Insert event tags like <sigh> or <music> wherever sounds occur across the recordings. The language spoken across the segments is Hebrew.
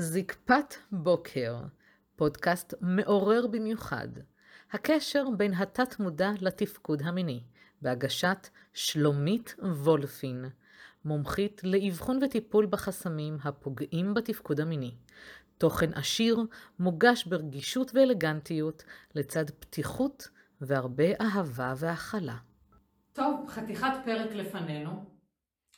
זקפת בוקר, פודקאסט מעורר במיוחד. הקשר בין התת-מודע לתפקוד המיני, בהגשת שלומית וולפין, מומחית לאבחון וטיפול בחסמים הפוגעים בתפקוד המיני. תוכן עשיר, מוגש ברגישות ואלגנטיות, לצד פתיחות והרבה אהבה והכלה. טוב, חתיכת פרק לפנינו.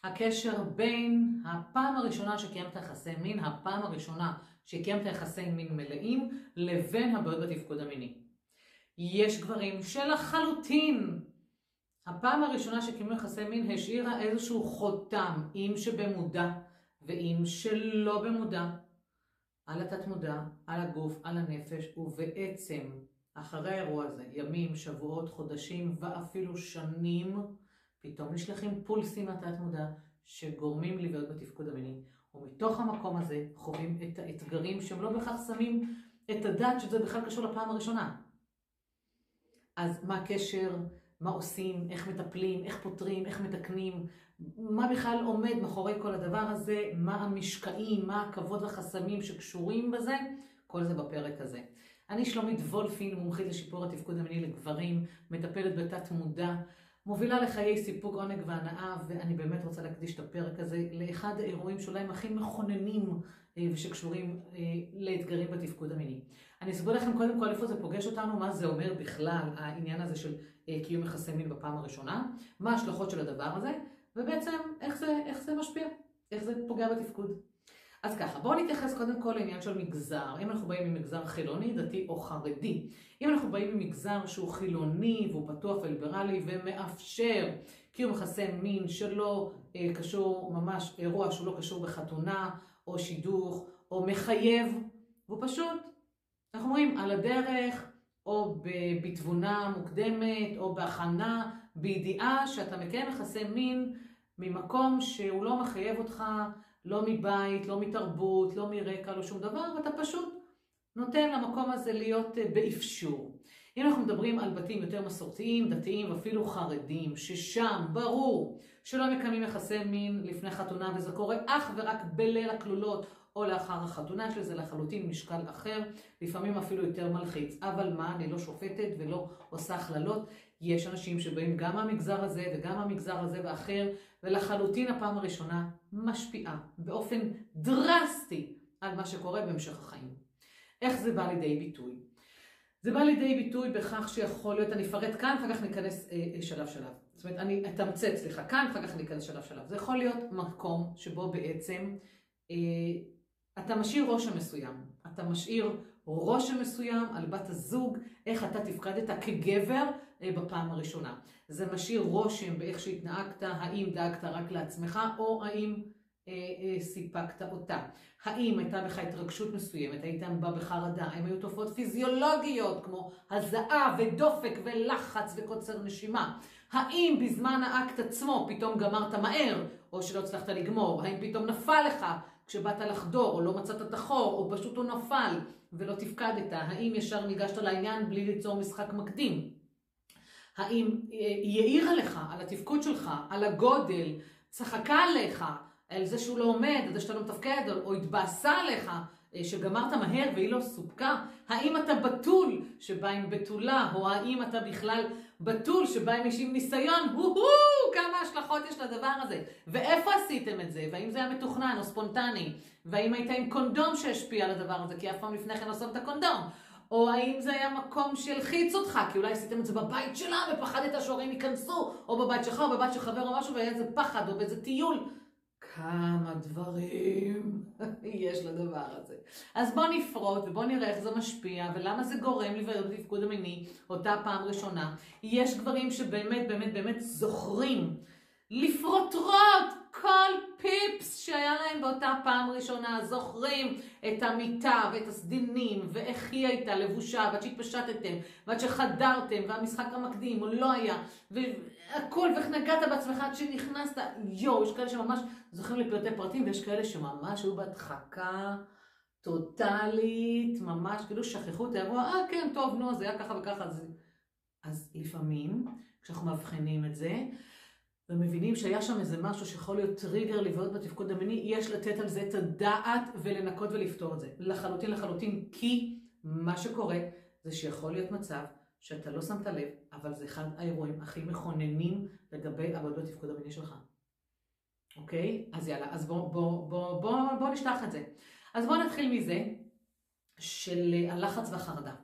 הקשר בין הפעם הראשונה שקיימת יחסי מין, הפעם הראשונה שקיימת יחסי מין מלאים, לבין הבעיות בתפקוד המיני. יש גברים שלחלוטין הפעם הראשונה שקיימו יחסי מין השאירה איזשהו חותם, אם שבמודע ואם שלא במודע, על התת מודע, על הגוף, על הנפש, ובעצם אחרי האירוע הזה, ימים, שבועות, חודשים ואפילו שנים, פתאום נשלחים פולסים מהתת מודע שגורמים לבעיות בתפקוד המיני. ומתוך המקום הזה חווים את האתגרים שהם לא בהכרח שמים את הדעת שזה בכלל קשור לפעם הראשונה. אז מה הקשר, מה עושים, איך מטפלים, איך פותרים, איך מתקנים, מה בכלל עומד מאחורי כל הדבר הזה, מה המשקעים, מה הכבוד והחסמים שקשורים בזה, כל זה בפרק הזה. אני שלומית וולפין, מומחית לשיפור התפקוד המיני לגברים, מטפלת בתת מודע, מובילה לחיי סיפוק, עונג והנאה, ואני באמת רוצה להקדיש את הפרק הזה לאחד האירועים שאולי הם הכי מכוננים אה, ושקשורים אה, לאתגרים בתפקוד המיני. אני אסביר לכם קודם כל איפה זה פוגש אותנו, מה זה אומר בכלל העניין הזה של אה, קיום יחסי מין בפעם הראשונה, מה ההשלכות של הדבר הזה, ובעצם איך זה, איך זה משפיע, איך זה פוגע בתפקוד. אז ככה, בואו נתייחס קודם כל לעניין של מגזר. אם אנחנו באים ממגזר חילוני, דתי או חרדי. אם אנחנו באים ממגזר שהוא חילוני והוא פתוח וליברלי ומאפשר קיום יחסי מין שלא אה, קשור ממש, אירוע שהוא לא קשור בחתונה או שידוך או מחייב, והוא פשוט, אנחנו אומרים, על הדרך או בתבונה מוקדמת או בהכנה, בידיעה שאתה מקיים יחסי מין ממקום שהוא לא מחייב אותך לא מבית, לא מתרבות, לא מרקע, לא שום דבר, ואתה פשוט נותן למקום הזה להיות אה, באפשור. אם אנחנו מדברים על בתים יותר מסורתיים, דתיים ואפילו חרדים, ששם ברור שלא מקיימים יחסי מין לפני חתונה, וזה קורה אך ורק בליל הכלולות או לאחר החתונה, יש לזה לחלוטין משקל אחר, לפעמים אפילו יותר מלחיץ. אבל מה, אני לא שופטת ולא עושה הכללות. יש אנשים שבאים גם מהמגזר הזה וגם מהמגזר הזה ואחר, ולחלוטין הפעם הראשונה משפיעה באופן דרסטי על מה שקורה בהמשך החיים. איך זה בא לידי ביטוי? זה בא לידי ביטוי בכך שיכול להיות, אני אפרט כאן, אחר כך ניכנס אה, אה, שלב שלב. זאת אומרת, אני אתמצת, סליחה, כאן, אחר כך ניכנס שלב שלב. זה יכול להיות מקום שבו בעצם אה, אתה משאיר רושם מסוים. אתה משאיר רושם מסוים על בת הזוג, איך אתה תפקדת כגבר אה, בפעם הראשונה. זה משאיר רושם באיך שהתנהגת, האם דאגת רק לעצמך, או האם אה, אה, סיפקת אותה. האם הייתה בך התרגשות מסוימת, היית בא בחרדה, האם היו תופעות פיזיולוגיות כמו הזעה ודופק ולחץ וקוצר נשימה. האם בזמן האקט עצמו פתאום גמרת מהר, או שלא הצלחת לגמור, האם פתאום נפל לך כשבאת לחדור, או לא מצאת את החור, או פשוט הוא נפל ולא תפקדת, האם ישר ניגשת לעניין בלי ליצור משחק מקדים. האם היא העירה לך על התפקוד שלך, על הגודל, צחקה עליך, על זה שהוא לא עומד, על זה שאתה לא מתפקד, או התבאסה עליך, אה, שגמרת מהר והיא לא סופקה? האם אתה בתול שבא עם בתולה, או האם אתה בכלל בתול שבא עם אישים ניסיון? הו-הו, כמה השלכות יש לדבר הזה. ואיפה עשיתם את זה? והאם זה היה מתוכנן או ספונטני? והאם היית עם קונדום שהשפיע על הדבר הזה? כי אף פעם לפני כן לא שמת קונדום. או האם זה היה מקום שהלחיץ אותך, כי אולי עשיתם את זה בבית שלה ופחדת שהורים ייכנסו, או בבית שלך, או בבית של חבר או משהו, והיה איזה פחד, או באיזה טיול. כמה דברים <laughs> יש לדבר הזה. אז בוא נפרוט ובוא נראה איך זה משפיע ולמה זה גורם לבעיות בתפקוד המיני אותה פעם ראשונה. יש גברים שבאמת באמת באמת זוכרים לפרוטרוט כל פיפס שהיה להם באותה פעם ראשונה, זוכרים את המיטה ואת הסדינים ואיך היא הייתה לבושה ועד שהתפשטתם ועד שחדרתם והמשחק המקדים או לא היה והכל ואיך נגעת בעצמך עד שנכנסת, יואו, יש כאלה שממש זוכרים לפרטי פרטים ויש כאלה שממש היו בהדחקה טוטאלית, ממש כאילו שכחו את האירוע, אה כן, טוב, נו, אז היה ככה וככה, אז, אז לפעמים כשאנחנו מאבחנים את זה, ומבינים שהיה שם איזה משהו שיכול להיות טריגר לבעיות בתפקוד המיני, יש לתת על זה את הדעת ולנקות ולפתור את זה. לחלוטין לחלוטין, כי מה שקורה זה שיכול להיות מצב שאתה לא שמת לב, אבל זה אחד האירועים הכי מכוננים לגבי הבעיות בתפקוד המיני שלך. אוקיי? אז יאללה, אז בואו בוא, בוא, בוא, בוא נשטח את זה. אז בואו נתחיל מזה של הלחץ והחרדה.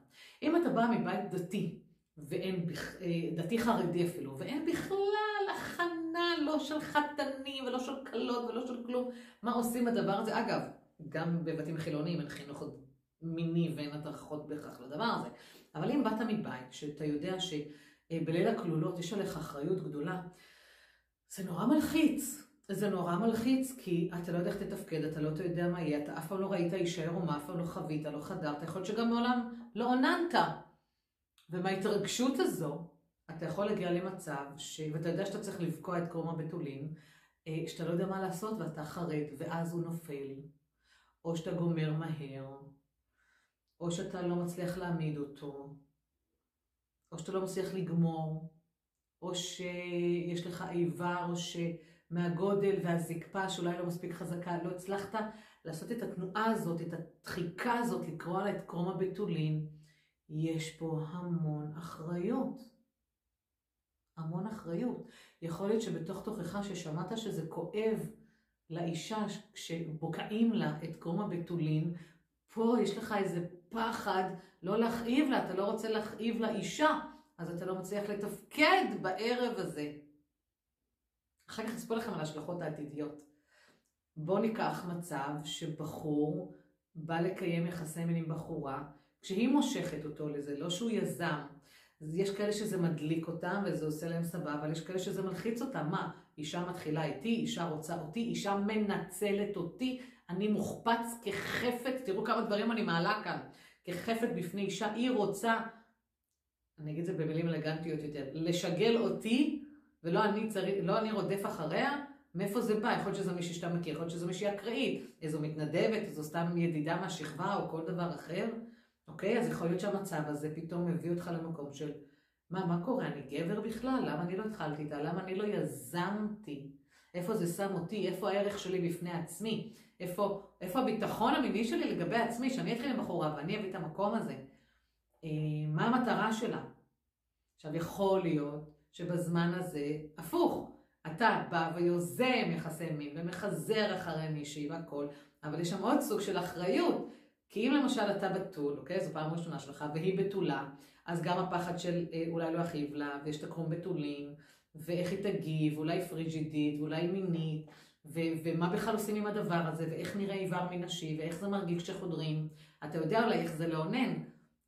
אם אתה בא מבית דתי, ואין, אה, דתי חרדי אפילו, ואין בכלל הכנה לא של חתנים ולא של כלות ולא של כלום, מה עושים בדבר הזה? אגב, גם בבתים חילוניים אין חינוך מיני ואין הדרכות בהכרח לדבר הזה. אבל אם באת מבית שאתה יודע שבליל הכלולות יש עליך אחריות גדולה, זה נורא מלחיץ. זה נורא מלחיץ, כי אתה לא יודע איך תתפקד, אתה לא יודע מה יהיה, אתה אף פעם לא ראית אישה עירומה, אף פעם לא חווית, לא חדרת, יכול להיות שגם מעולם לא עוננת. ומההתרגשות הזו, אתה יכול להגיע למצב, ש... ואתה יודע שאתה צריך לבקוע את קרום הבתולין, אה, שאתה לא יודע מה לעשות ואתה חרד, ואז הוא נופל, או שאתה גומר מהר, או שאתה לא מצליח להעמיד אותו, או שאתה לא מצליח לגמור, או שיש לך איבר, שמהגודל והזקפה שאולי לא מספיק חזקה, לא הצלחת לעשות את התנועה הזאת, את הדחיקה הזאת, לקרוא לה את קרום הבתולין, יש פה המון אחריות. המון אחריות. יכול להיות שבתוך תוכך ששמעת שזה כואב לאישה כשבוקעים לה את קרום הבתולין, פה יש לך איזה פחד לא להכאיב לה, אתה לא רוצה להכאיב לאישה, אז אתה לא מצליח לתפקד בערב הזה. אחר כך אספור לכם על ההשלכות העתידיות. בואו ניקח מצב שבחור בא לקיים יחסי מין עם בחורה, כשהיא מושכת אותו לזה, לא שהוא יזם. אז יש כאלה שזה מדליק אותם וזה עושה להם סבבה, אבל יש כאלה שזה מלחיץ אותם. מה, אישה מתחילה איתי, אישה רוצה אותי, אישה מנצלת אותי, אני מוחפץ כחפת, תראו כמה דברים אני מעלה כאן, כחפת בפני אישה, היא רוצה, אני אגיד את זה במילים אלגנטיות יותר, לשגל אותי, ולא אני, צריך, לא אני רודף אחריה, מאיפה זה בא? יכול להיות שזה מישהי שאתה מכיר, יכול להיות שזה מישהי אקראית, איזו מתנדבת, איזו סתם ידידה מהשכבה או כל דבר אחר. אוקיי? אז יכול להיות שהמצב הזה פתאום מביא אותך למקום של, מה, מה קורה? אני גבר בכלל? למה אני לא התחלתי איתה? למה אני לא יזמתי? איפה זה שם אותי? איפה הערך שלי בפני עצמי? איפה, איפה הביטחון המיני שלי לגבי עצמי? שאני אתחיל עם בחורה ואני אביא את המקום הזה. אה, מה המטרה שלה? עכשיו, יכול להיות שבזמן הזה, הפוך, אתה בא ויוזם יחסי מין ומחזר אחרי מישהי והכל, אבל יש שם עוד סוג של אחריות. כי אם למשל אתה בתול, אוקיי? זו פעם ראשונה שלך, והיא בתולה, אז גם הפחד של אה, אולי לא אחיב לה, ויש את הקרום בתולים, ואיך היא תגיב, אולי פריג'ידית, ואולי מינית, ו- ומה בכלל עושים עם הדבר הזה, ואיך נראה איבר מנשי, ואיך זה מרגיש כשחודרים. אתה יודע אולי איך זה לאונן,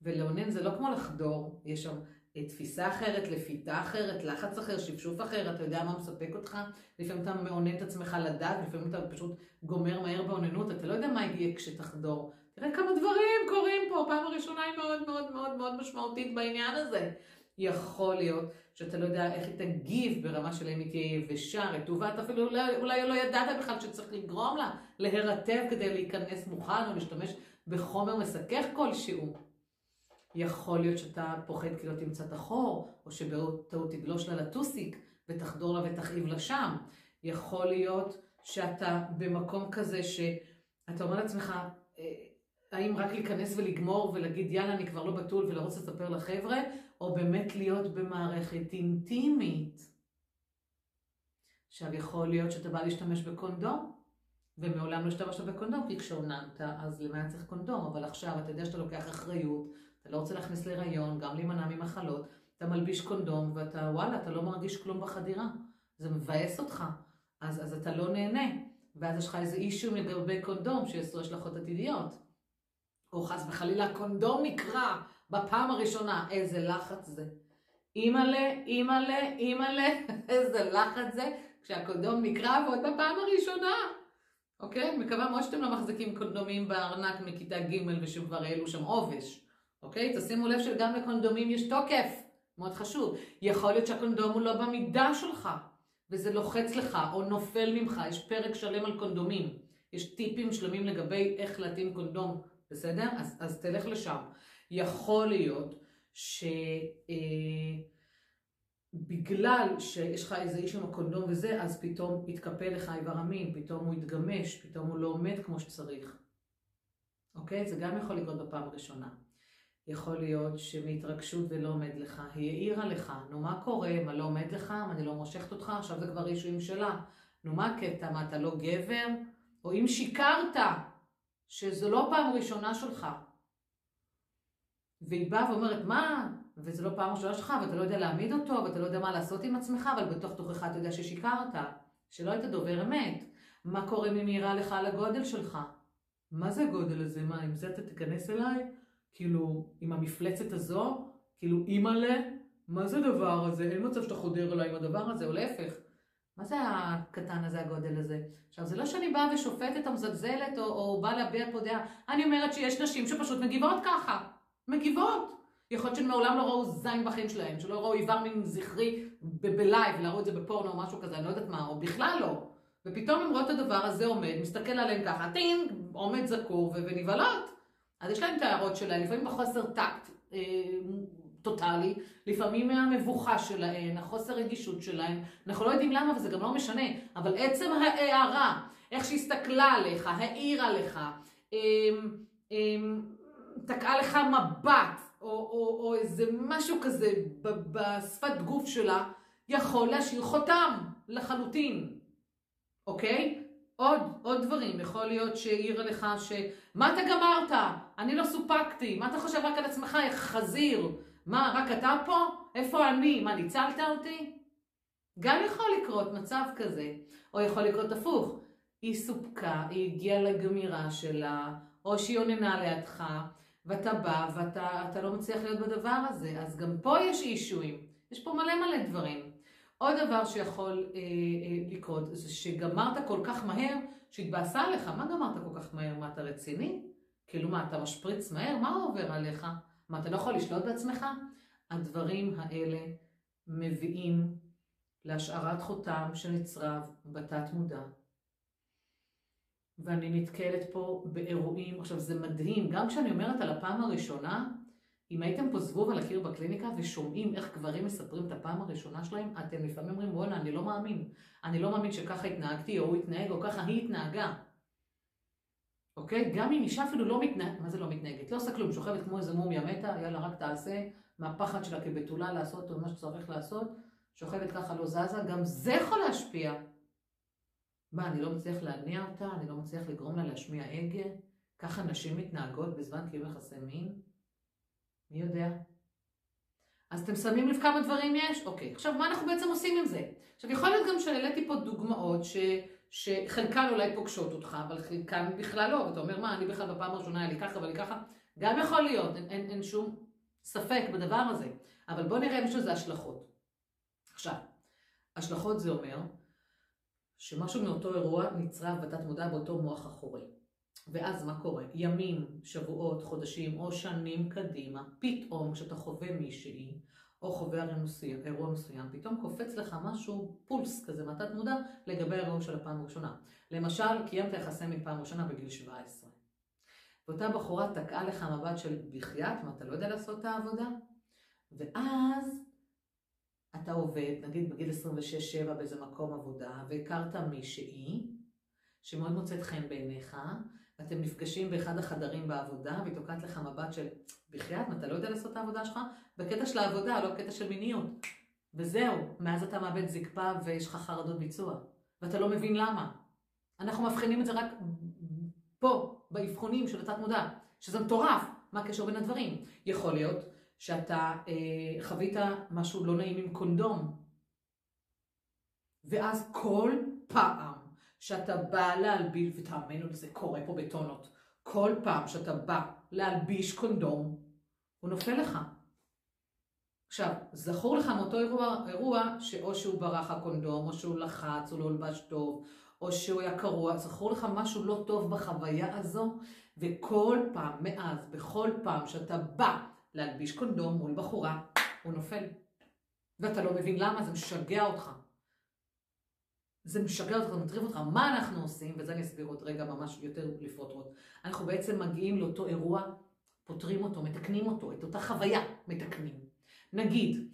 ולאונן זה לא כמו לחדור, יש שם אה, תפיסה אחרת, לפיתה אחרת, לחץ אחר, שפשוף אחר, אתה יודע מה מספק אותך, לפעמים אתה מאונן את עצמך לדעת, לפעמים אתה פשוט גומר מהר באוננות, אתה לא יודע מה יהיה כשתחדור. תראה כמה דברים קורים פה, פעם הראשונה היא מאוד מאוד מאוד מאוד משמעותית בעניין הזה. יכול להיות שאתה לא יודע איך היא תגיב ברמה של אם היא תהיה יבשה, רטובה, אתה אפילו אולי, אולי לא ידעת בכלל שצריך לגרום לה להירטב כדי להיכנס מוכן או להשתמש בחומר מסכך כלשהו. יכול להיות שאתה פוחד כי לא תמצא את החור, או שבטעות תגלוש לה לטוסיק ותחדור לה ותכאיב לה שם. יכול להיות שאתה במקום כזה שאתה אומר לעצמך, אה, האם רק להיכנס ולגמור ולהגיד יאללה אני כבר לא בתול ולרוץ לספר לחבר'ה, או באמת להיות במערכת אינטימית. עכשיו יכול להיות שאתה בא להשתמש בקונדום, ומעולם לא השתמשת בקונדום, כי כשעוננת אז למה צריך קונדום, אבל עכשיו אתה יודע שאתה לוקח אחריות, אתה לא רוצה להכניס להיריון, גם להימנע ממחלות, אתה מלביש קונדום ואתה וואלה, אתה לא מרגיש כלום בחדירה, זה מבאס אותך, אז, אז אתה לא נהנה, ואז יש לך איזה אישו לגבי קונדום שיש לו השלכות עתידיות. או חס וחלילה הקונדום נקרע בפעם הראשונה, איזה לחץ זה. אימא'לה, אימא'לה, אימא'לה, <laughs> איזה לחץ זה כשהקונדום נקרע ועוד בפעם הראשונה. אוקיי? מקווה מאוד שאתם לא מחזיקים קונדומים בארנק מכיתה ג' ושכבר העלו שם עובש. אוקיי? תשימו לב שגם לקונדומים יש תוקף. מאוד חשוב. יכול להיות שהקונדום הוא לא במידה שלך, וזה לוחץ לך או נופל ממך. יש פרק שלם על קונדומים. יש טיפים שלמים לגבי איך להתאים קונדום בסדר? אז, אז תלך לשם. יכול להיות שבמקרה בגלל שיש לך איזה איש עם הקונדום וזה, אז פתאום יתקפל לך איבר המין, פתאום הוא יתגמש, פתאום הוא לא עומד כמו שצריך. אוקיי? זה גם יכול לקרות בפעם הראשונה. יכול להיות שמהתרגשות ולא עומד לך, היא העירה לך, נו מה קורה, מה לא עומד לך, מה אני לא מושכת אותך, עכשיו זה כבר אישויים שלה. נו מה הקטע, מה אתה לא גבר? או אם שיקרת, שזו לא פעם ראשונה שלך. והיא באה ואומרת, מה? וזו לא פעם ראשונה שלך, ואתה לא יודע להעמיד אותו, ואתה לא יודע מה לעשות עם עצמך, אבל בתוך תוכך אתה יודע ששיקרת, שלא היית דובר אמת. מה קורה אם היא לך על הגודל שלך? מה זה הגודל הזה? מה, עם זה אתה תיכנס אליי? כאילו, עם המפלצת הזו? כאילו, אימא'לה? מה זה הדבר הזה? אין מצב שאתה חודר אליי עם הדבר הזה, או להפך. מה זה הקטן הזה, הגודל הזה? עכשיו, זה לא שאני באה ושופטת או מזלזלת, או, או באה להביע פה דעה. אני אומרת שיש נשים שפשוט מגיבות ככה. מגיבות. יכול להיות שמעולם לא ראו זין בחיים שלהם, שלא ראו איבר מין זכרי בלייב, להראו את זה בפורנו או משהו כזה, אני לא יודעת מה, או בכלל לא. ופתאום הם רואים את הדבר הזה עומד, מסתכל עליהם ככה, טינג, עומד זקור ונבהלות. אז יש להם את ההערות שלהם, לפעמים בחוסר טקט אה, טוטאלי, לפעמים מהמבוכה שלהן, החוסר רגישות שלהן, אנחנו לא יודעים למה וזה גם לא משנה, אבל עצם ההערה, איך שהסתכלה עליך, העירה לך, אה, אה, תקעה לך מבט, או, או, או איזה משהו כזה בשפת גוף שלה, יכול להשאיר חותם לחלוטין, אוקיי? עוד, עוד דברים, יכול להיות שהעירה לך ש... מה אתה גמרת? אני לא סופקתי, מה אתה חושב רק על עצמך, חזיר? מה, רק אתה פה? איפה אני? מה, ניצלת אותי? גם יכול לקרות מצב כזה, או יכול לקרות הפוך. היא סופקה, היא הגיעה לגמירה שלה, או שהיא עוננה לידך, ואתה בא ואתה לא מצליח להיות בדבר הזה, אז גם פה יש אישויים, יש פה מלא מלא דברים. עוד דבר שיכול אה, אה, לקרות זה שגמרת כל כך מהר שהתבאסה עליך, מה גמרת כל כך מהר? מה אתה רציני? כאילו מה, אתה משפריץ מהר? מה עובר עליך? מה, אתה לא יכול לשלוט בעצמך? הדברים האלה מביאים להשארת חותם שנצרב בתת מודע ואני נתקלת פה באירועים, עכשיו זה מדהים, גם כשאני אומרת על הפעם הראשונה, אם הייתם פה זבוב על הקיר בקליניקה ושומעים איך גברים מספרים את הפעם הראשונה שלהם, אתם לפעמים אומרים בואנה אני לא מאמין, אני לא מאמין שככה התנהגתי או הוא התנהג או ככה היא התנהגה. אוקיי? גם אם אישה אפילו לא מתנהגת, מה זה לא מתנהגת? לא עושה כלום, שוכבת כמו איזה מומיה מתה, יאללה רק תעשה, מהפחד שלה כבתולה לעשות או מה שצריך לעשות, שוכבת ככה לא זזה, גם זה יכול להשפיע. מה, אני לא מצליח להניע אותה? אני לא מצליח לגרום לה להשמיע הגה? ככה נשים מתנהגות בזמן קיום יחסי מין? מי יודע? אז אתם שמים לב כמה דברים יש? אוקיי, עכשיו מה אנחנו בעצם עושים עם זה? עכשיו יכול להיות גם שהעליתי פה דוגמאות ש... שחלקן אולי פוגשות אותך, אבל חלקן בכלל לא, ואתה אומר מה, אני בכלל בפעם הראשונה היה לי ככה ואני ככה, גם יכול להיות, אין, אין, אין שום ספק בדבר הזה, אבל בוא נראה אם יש לזה השלכות. עכשיו, השלכות זה אומר שמשהו מאותו אירוע נצרב בתת מודע באותו מוח אחורי. ואז מה קורה? ימים, שבועות, חודשים או שנים קדימה, פתאום כשאתה חווה מישהי, או חווה אירוע מסוים, פתאום קופץ לך משהו, פולס כזה מהתת מודע, לגבי האירוע של הפעם הראשונה. למשל, קיימת יחסי מין פעם ראשונה בגיל 17. ואותה בחורה תקעה לך מבט של בחייאת, מה אתה לא יודע לעשות את העבודה? ואז אתה עובד, נגיד בגיל 26-7 באיזה מקום עבודה, והכרת מישהי שמאוד מוצאת חן בעיניך, ואתם נפגשים באחד החדרים בעבודה, והיא תוקעת לך מבט של בחייאת, אתה לא יודע לעשות את העבודה שלך? בקטע של העבודה, לא בקטע של מיניות. וזהו, מאז אתה מאבד זקפה ויש לך חרדות ביצוע, ואתה לא מבין למה. אנחנו מבחינים את זה רק פה, באבחונים של התת מודע, שזה מטורף, מה הקשר בין הדברים. יכול להיות שאתה אה, חווית משהו לא נעים עם קונדום, ואז כל פעם שאתה בא להלביש, ותאמינו זה קורה פה בטונות, כל פעם שאתה בא להלביש קונדום, הוא נופל לך. עכשיו, זכור לך מאותו אירוע, אירוע שאו שהוא ברח הקונדום, או שהוא לחץ, או לא הולבש טוב, או שהוא היה קרוע, זכור לך משהו לא טוב בחוויה הזו, וכל פעם, מאז, בכל פעם שאתה בא להלביש קונדום מול בחורה, הוא נופל. ואתה לא מבין למה, זה משגע אותך. זה משגע אותך, זה מטריב אותך, מה אנחנו עושים, וזה אני אסביר עוד רגע ממש יותר לפרוטרוט. אנחנו בעצם מגיעים לאותו אירוע, פותרים אותו, מתקנים אותו, את אותה חוויה מתקנים. נגיד,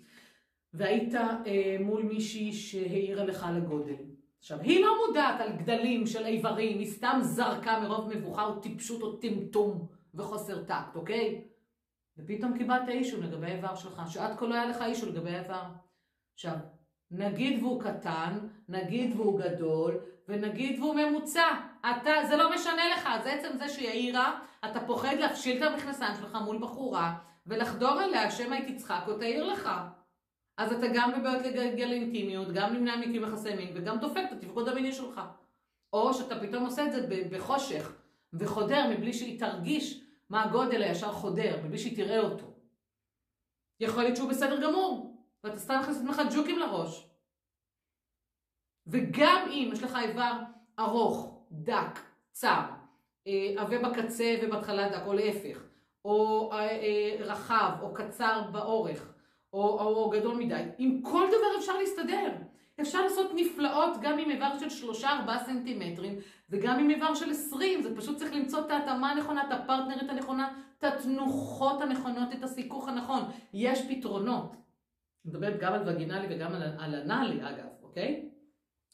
והיית אה, מול מישהי שהעירה לך לגודל. עכשיו, היא לא מודעת על גדלים של איברים, היא סתם זרקה מרוב מבוכה או טיפשות או טמטום וחוסר טקט, אוקיי? ופתאום קיבלת אישו לגבי האיבר שלך, שעד כה לא היה לך אישו לגבי האיבר. עכשיו, נגיד והוא קטן, נגיד והוא גדול, ונגיד והוא ממוצע. אתה, זה לא משנה לך, זה עצם זה שהיא העירה, אתה פוחד להפשיל את המכנסיים שלך מול בחורה, ולחדור אליה שמא היא תצחק או תעיר לך. אז אתה גם בבעיות לגלגל אינטימיות, גם נמנע מקיום יחסי מין, וגם דופק את התפקוד המיני שלך. או שאתה פתאום עושה את זה בחושך, וחודר מבלי שהיא תרגיש מה הגודל הישר חודר, מבלי שהיא תראה אותו. יכול להיות שהוא בסדר גמור, ואתה סתם מכניס את עצמך ג'וקים לראש. וגם אם יש לך איבר ארוך, דק, צר, אה, עבה בקצה ובהתחלה דק, או להפך, או אה, אה, רחב, או קצר באורך, או, או גדול מדי, עם כל דבר אפשר להסתדר. אפשר לעשות נפלאות גם עם איבר של 3-4 סנטימטרים וגם עם איבר של 20, זה פשוט צריך למצוא את ההתאמה הנכונה, את הפרטנרית הנכונה, את התנוחות הנכונות, את הסיכוך הנכון. יש פתרונות. מדברת גם על וגינלי וגם על, על אנאלי אגב, אוקיי?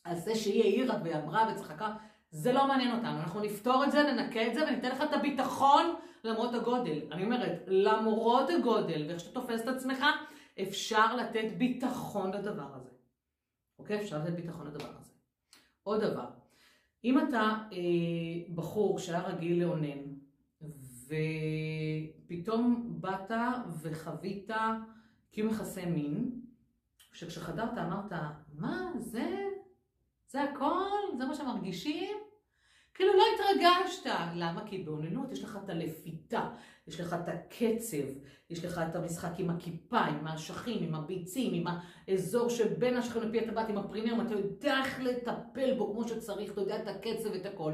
על זה שהיא העירה ואמרה וצחקה, זה לא מעניין אותנו. אנחנו נפתור את זה, ננקה את זה וניתן לך את הביטחון למרות הגודל. אני אומרת, למרות הגודל ואיך שאתה תופס את עצמך, אפשר לתת ביטחון לדבר הזה. אוקיי? אפשר לתת ביטחון לדבר הזה. עוד דבר, אם אתה אה, בחור שהיה רגיל לאונן, ופתאום באת וחווית קיום יחסי מין, שכשחדרת אמרת, מה, זה, זה הכל? זה מה שמרגישים? כאילו לא התרגשת. למה? כי באוננות יש לך את הלפיתה, יש לך את הקצב, יש לך את המשחק עם הכיפה, עם האשכים, עם הביצים, עם האזור שבין האשכים לפי הטבעת, עם הפריניום, אתה יודע איך לטפל בו כמו שצריך, אתה יודע את הקצב ואת הכל.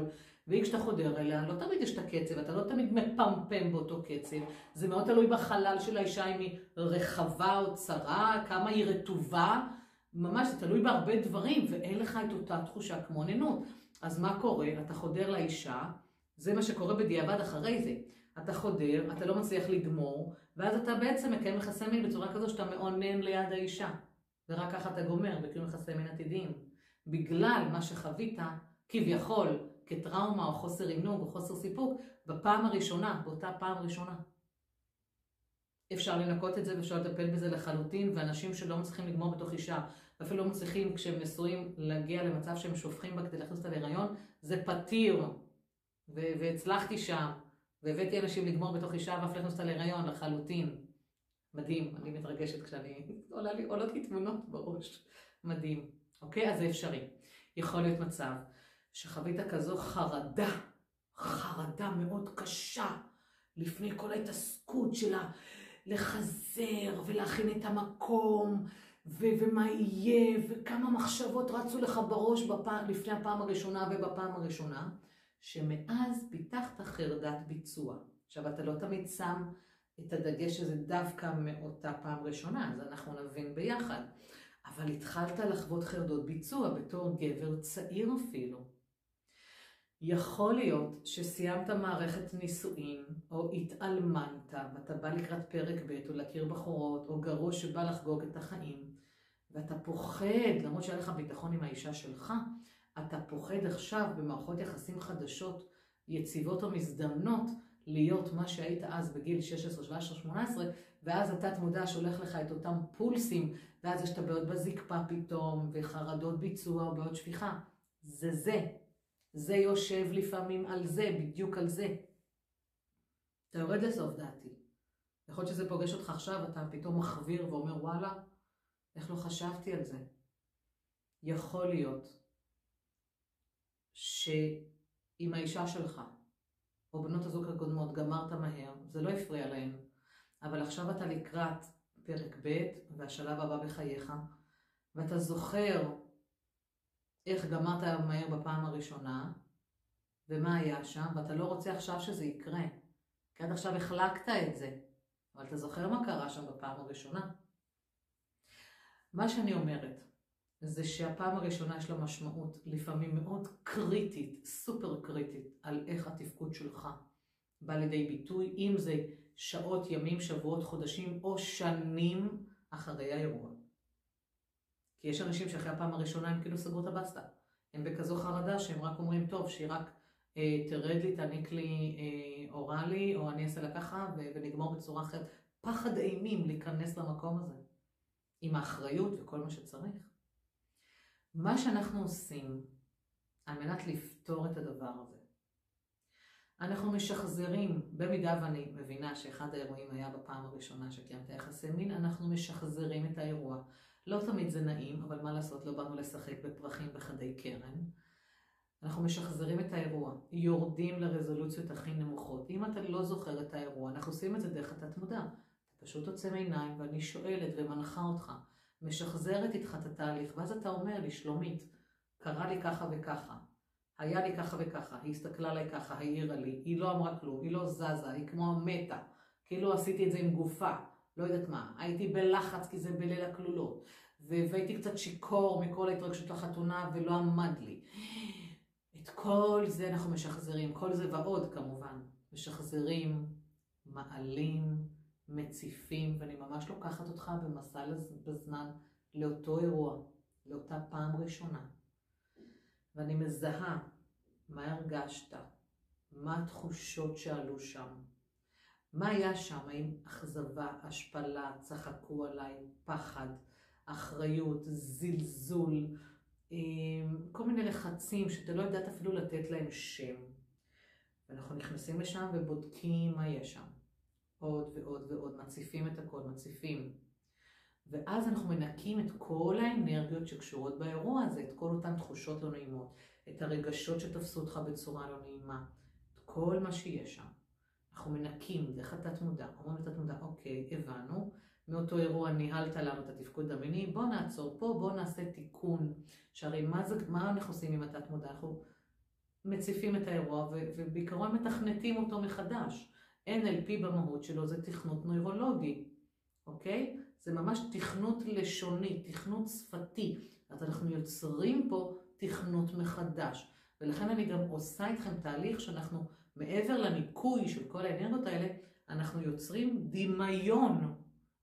ואם כשאתה חודר אליה, לא תמיד יש את הקצב, אתה לא תמיד מפמפם באותו קצב. זה מאוד תלוי בחלל של האישה, אם היא רחבה או צרה, כמה היא רטובה. ממש, זה תלוי בהרבה דברים, ואין לך את אותה תחושה כמו ננות. אז מה קורה? אתה חודר לאישה, זה מה שקורה בדיעבד אחרי זה. אתה חודר, אתה לא מצליח לגמור, ואז אתה בעצם מקיים יחסי מין בצורה כזו שאתה מאונן ליד האישה. ורק ככה אתה גומר בקיום יחסי מין עתידיים. בגלל מה שחווית, כביכול, כטראומה או חוסר עינוג או חוסר סיפוק, בפעם הראשונה, באותה פעם ראשונה. אפשר לנקות את זה ואפשר לטפל בזה לחלוטין, ואנשים שלא מצליחים לגמור בתוך אישה, ואפילו לא מצליחים כשהם נשואים להגיע למצב שהם שופכים בה כדי להכניס אותה להיריון, זה פתיר. והצלחתי שם, והבאתי אנשים לגמור בתוך אישה ואף להכניס אותה להיריון לחלוטין. מדהים, אני מתרגשת כשאני, עולות לי תמונות בראש. מדהים. אוקיי? אז זה אפשרי. יכול להיות מצב שחווית כזו חרדה, חרדה מאוד קשה, לפני כל ההתעסקות שלה לחזר ולהכין את המקום, ו- ומה יהיה, וכמה מחשבות רצו לך בראש בפעם, לפני הפעם הראשונה ובפעם הראשונה, שמאז פיתחת חרדת ביצוע. עכשיו, אתה לא תמיד שם את הדגש הזה דווקא מאותה פעם ראשונה, אז אנחנו נבין ביחד. אבל התחלת לחוות חרדות ביצוע בתור גבר צעיר אפילו. יכול להיות שסיימת מערכת נישואין, או התאלמנת, ואתה בא לקראת פרק ב', או להכיר בחורות, או גרוש שבא לחגוג את החיים, ואתה פוחד, למרות שהיה לך ביטחון עם האישה שלך, אתה פוחד עכשיו במערכות יחסים חדשות, יציבות או מזדמנות, להיות מה שהיית אז בגיל 16, 17, 18, ואז התת מודע שולח לך את אותם פולסים, ואז יש את הבעיות בזקפה פתאום, וחרדות ביצוע, בעיות שפיכה. זה זה. זה יושב לפעמים על זה, בדיוק על זה. אתה יורד לסוף דעתי. יכול להיות שזה פוגש אותך עכשיו, אתה פתאום מחוויר ואומר וואלה, איך לא חשבתי על זה? יכול להיות שאם האישה שלך, או בנות הזוג הקודמות, גמרת מהר, זה לא הפריע להן, אבל עכשיו אתה לקראת פרק ב' והשלב הבא בחייך, ואתה זוכר איך גמרת מהר בפעם הראשונה, ומה היה שם, ואתה לא רוצה עכשיו שזה יקרה. כי עד עכשיו החלקת את זה, אבל אתה זוכר מה קרה שם בפעם הראשונה. מה שאני אומרת, זה שהפעם הראשונה יש לה משמעות לפעמים מאוד קריטית, סופר קריטית, על איך התפקוד שלך בא לידי ביטוי, אם זה שעות, ימים, שבועות, חודשים או שנים אחרי האירוע. כי יש אנשים שאחרי הפעם הראשונה הם כאילו סגרו את הבסטה. הם בכזו חרדה שהם רק אומרים, טוב, שהיא רק אה, תרד לי, תעניק לי אה, אוראלי, או אני אעשה לה ככה, ו- ונגמור בצורה אחרת. פחד אימים להיכנס למקום הזה, עם האחריות וכל מה שצריך. מה שאנחנו עושים על מנת לפתור את הדבר הזה, אנחנו משחזרים, במידה ואני מבינה שאחד האירועים היה בפעם הראשונה שקיימת יחסי מין, אנחנו משחזרים את האירוע. לא תמיד זה נעים, אבל מה לעשות, לא באנו לשחק בפרחים בחדי קרן. אנחנו משחזרים את האירוע, יורדים לרזולוציות הכי נמוכות. אם אתה לא זוכר את האירוע, אנחנו עושים את זה דרך התת מודע. אתה פשוט עוצם עיניים ואני שואלת ומנחה אותך, משחזרת איתך את התהליך, ואז אתה אומר לי, שלומית, קרה לי ככה וככה, היה לי ככה וככה, היא הסתכלה עליי ככה, העירה לי, היא לא אמרה כלום, היא לא זזה, היא כמו מתה, כאילו עשיתי את זה עם גופה, לא יודעת מה, הייתי בלחץ כי זה בליל הכלולות, והייתי קצת שיכור מכל ההתרגשות לחתונה ולא עמד לי. את כל זה אנחנו משחזרים, כל זה ועוד כמובן, משחזרים, מעלים, מציפים, ואני ממש לוקחת אותך במסע בזמן לאותו אירוע, לאותה פעם ראשונה. ואני מזהה מה הרגשת, מה התחושות שעלו שם, מה היה שם, האם אכזבה, השפלה, צחקו עליי, פחד, אחריות, זלזול, אמ, כל מיני לחצים שאתה לא יודעת אפילו לתת להם שם. ואנחנו נכנסים לשם ובודקים מה יש שם. עוד ועוד ועוד, מציפים את הכל, מציפים. ואז אנחנו מנקים את כל האנרגיות שקשורות באירוע הזה, את כל אותן תחושות לא נעימות, את הרגשות שתפסו אותך בצורה לא נעימה, את כל מה שיש שם. אנחנו מנקים דרך התת מודע, אומרים לתת מודע, אוקיי, הבנו, מאותו אירוע ניהלת לנו את התפקוד המיני, בוא נעצור פה, בוא נעשה תיקון. שהרי מה, זה, מה אנחנו עושים עם התת מודע? אנחנו מציפים את האירוע ובעיקרון מתכנתים אותו מחדש. NLP במהות שלו זה תכנות נוירולוגי, אוקיי? זה ממש תכנות לשוני, תכנות שפתי. אז אנחנו יוצרים פה תכנות מחדש. ולכן אני גם עושה איתכם תהליך שאנחנו, מעבר לניקוי של כל האנרגיות האלה, אנחנו יוצרים דמיון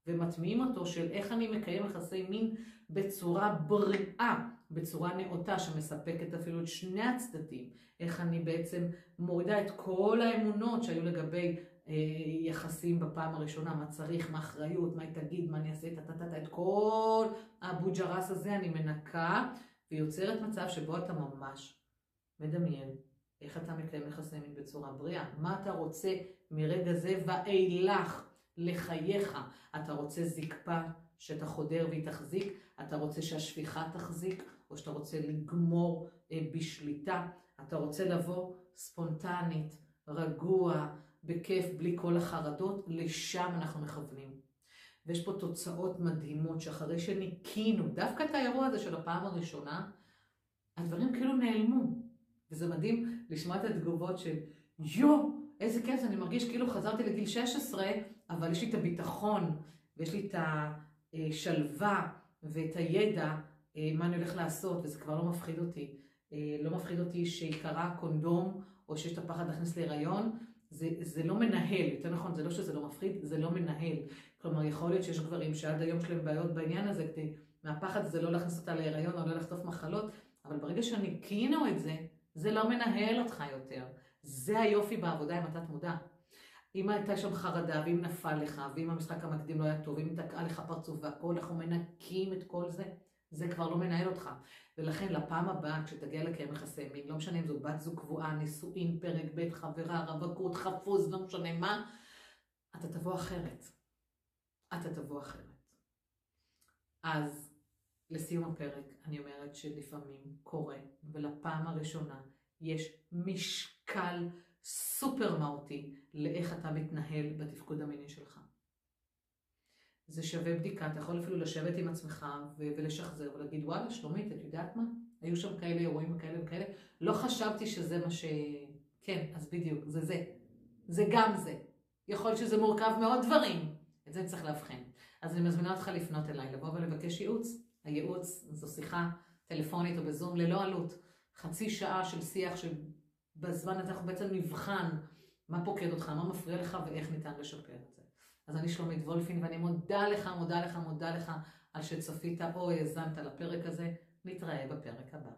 ומטמיעים אותו של איך אני מקיים יחסי מין בצורה בריאה, בצורה נאותה שמספקת אפילו את שני הצדדים. איך אני בעצם מורידה את כל האמונות שהיו לגבי אה, יחסים בפעם הראשונה, מה צריך, מה אחריות, מה היא תגיד, מה אני אעשה, את את כל האבו ג'רס הזה אני מנקה ויוצרת מצב שבו אתה ממש מדמיין איך אתה מקיים יחסי מין בצורה בריאה, מה אתה רוצה מרגע זה ואילך לחייך. אתה רוצה זקפה שאתה חודר והיא תחזיק, אתה רוצה שהשפיכה תחזיק, או שאתה רוצה לגמור אה, בשליטה, אתה רוצה לבוא ספונטנית, רגוע, בכיף, בלי כל החרדות, לשם אנחנו מכוונים. ויש פה תוצאות מדהימות שאחרי שניקינו, דווקא את האירוע הזה של הפעם הראשונה, הדברים כאילו נעלמו. וזה מדהים לשמוע את התגובות של יואו, איזה כיף, אני מרגיש כאילו חזרתי לגיל 16, אבל יש לי את הביטחון, ויש לי את השלווה ואת הידע, אה, מה אני הולך לעשות, וזה כבר לא מפחיד אותי. אה, לא מפחיד אותי שיקרה קונדום, או שיש את הפחד להכניס להיריון, זה, זה לא מנהל, יותר נכון, זה לא שזה לא מפחיד, זה לא מנהל. כלומר, יכול להיות שיש גברים שעד היום שלהם בעיות בעניין הזה, כדי, מהפחד הזה לא להכניס אותה להיריון או לא לחטוף מחלות, אבל ברגע שניקינו את זה, זה לא מנהל אותך יותר. זה היופי בעבודה עם התת מודע. אם הייתה שם חרדה, ואם נפל לך, ואם המשחק המקדים לא היה טוב, ואם תקעה לך פרצוף והכל, אנחנו מנקים את כל זה, זה כבר לא מנהל אותך. ולכן לפעם הבאה, כשתגיע לקיים יחסי מין, לא משנה אם זו בת זוג קבועה, נישואין, פרק ב', חברה, רווקות, חפוז, לא משנה מה, אתה תבוא אחרת. אתה תבוא אחרת. אז לסיום הפרק, אני אומרת שלפעמים קורה, ולפעם הראשונה יש משקל סופר מהותי לאיך אתה מתנהל בתפקוד המיני שלך. זה שווה בדיקה, אתה יכול אפילו לשבת עם עצמך ולשחזר ולהגיד וואלה שלומית, את יודעת מה? היו שם כאלה אירועים וכאלה וכאלה, לא חשבתי שזה מה ש... כן, אז בדיוק, זה זה. זה גם זה. יכול להיות שזה מורכב מעוד דברים, את זה צריך לאבחן. אז אני מזמינה אותך לפנות אליי, לבוא ולבקש ייעוץ. הייעוץ זו שיחה טלפונית או בזום ללא עלות. חצי שעה של שיח שבזמן הזה אנחנו בעצם נבחן מה פוקד אותך, מה מפריע לך ואיך ניתן לשפר את זה. אז אני שלומית וולפין ואני מודה לך, מודה לך, מודה לך על שצפית או האזנת לפרק הזה. נתראה בפרק הבא.